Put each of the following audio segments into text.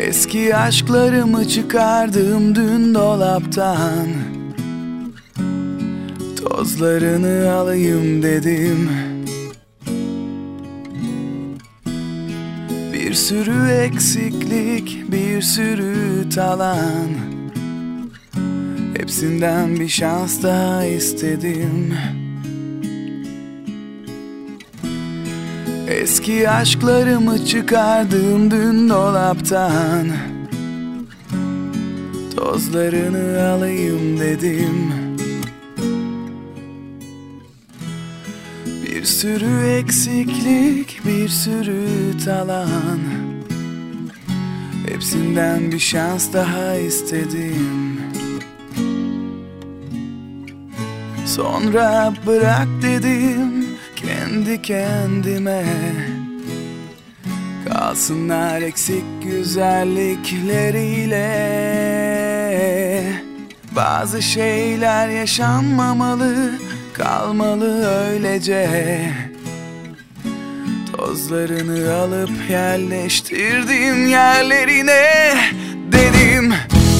Eski aşklarımı çıkardım dün dolaptan. Tozlarını alayım dedim. Bir sürü eksiklik, bir sürü talan. Hepsinden bir şans daha istedim Eski aşklarımı çıkardım dün dolaptan. Tozlarını alayım dedim. Bir sürü eksiklik, bir sürü talan. Hepsinden bir şans daha istedim. Sonra bırak dedim kendi kendime. Kalsınlar eksik güzellikleriyle. Bazı şeyler yaşanmamalı Kalmalı öylece. Tozlarını alıp yerleştirdim yerlerine Dedim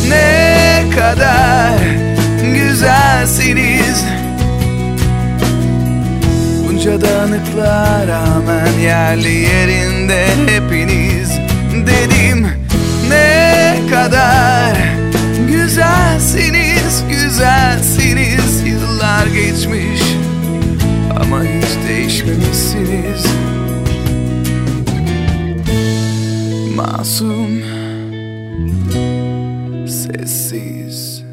ne kadar güzelsiniz Bunca dağınıklığa rağmen yerli yerinde hepiniz Dedim. Ne kadar güzelsiniz, güzelsiniz. Yıllar geçmiş ama hiç değişmemişsiniz. Masum, sessiz,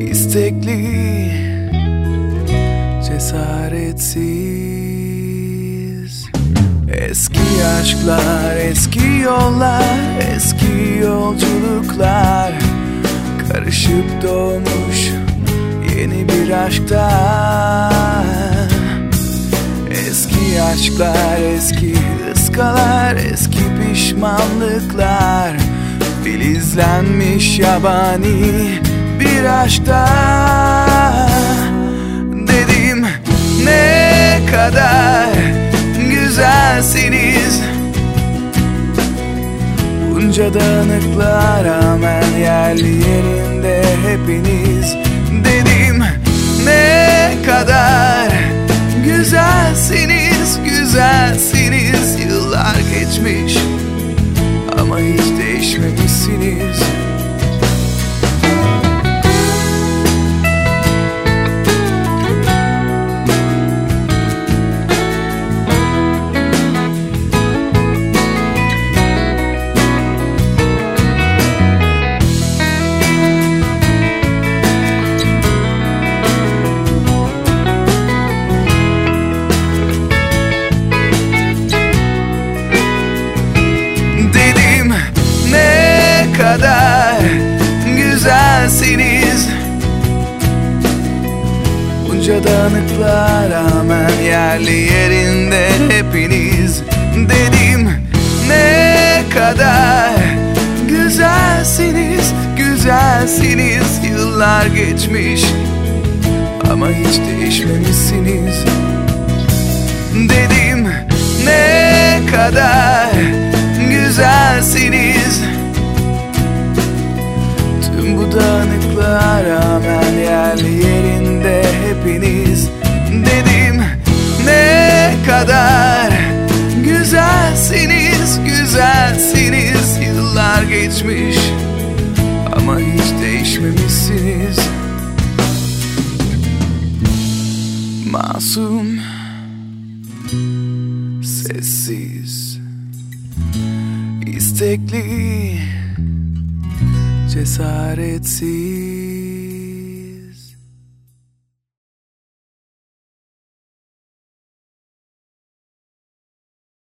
istekli cesaretsiz Eski aşklar, eski yollar, eski yolculuklar. Karışıp doğmuş yeni bir aşkta. Eski aşklar, eski ıskalar, eski pişmanlıklar. Filizlenmiş yabani bir aşkta Bunca dağınıklığa rağmen yerli yerinde hepiniz. Dedim ne kadar güzelsiniz, güzelsiniz Bunca dağınıklığa rağmen yerli yerinde hepiniz Dedim. Ne kadar güzelsiniz, güzelsiniz. Yıllar geçmiş ama hiç değişmemişsiniz Dedim. Ne kadar güzelsiniz Masum Sessiz istekli cesaretsiz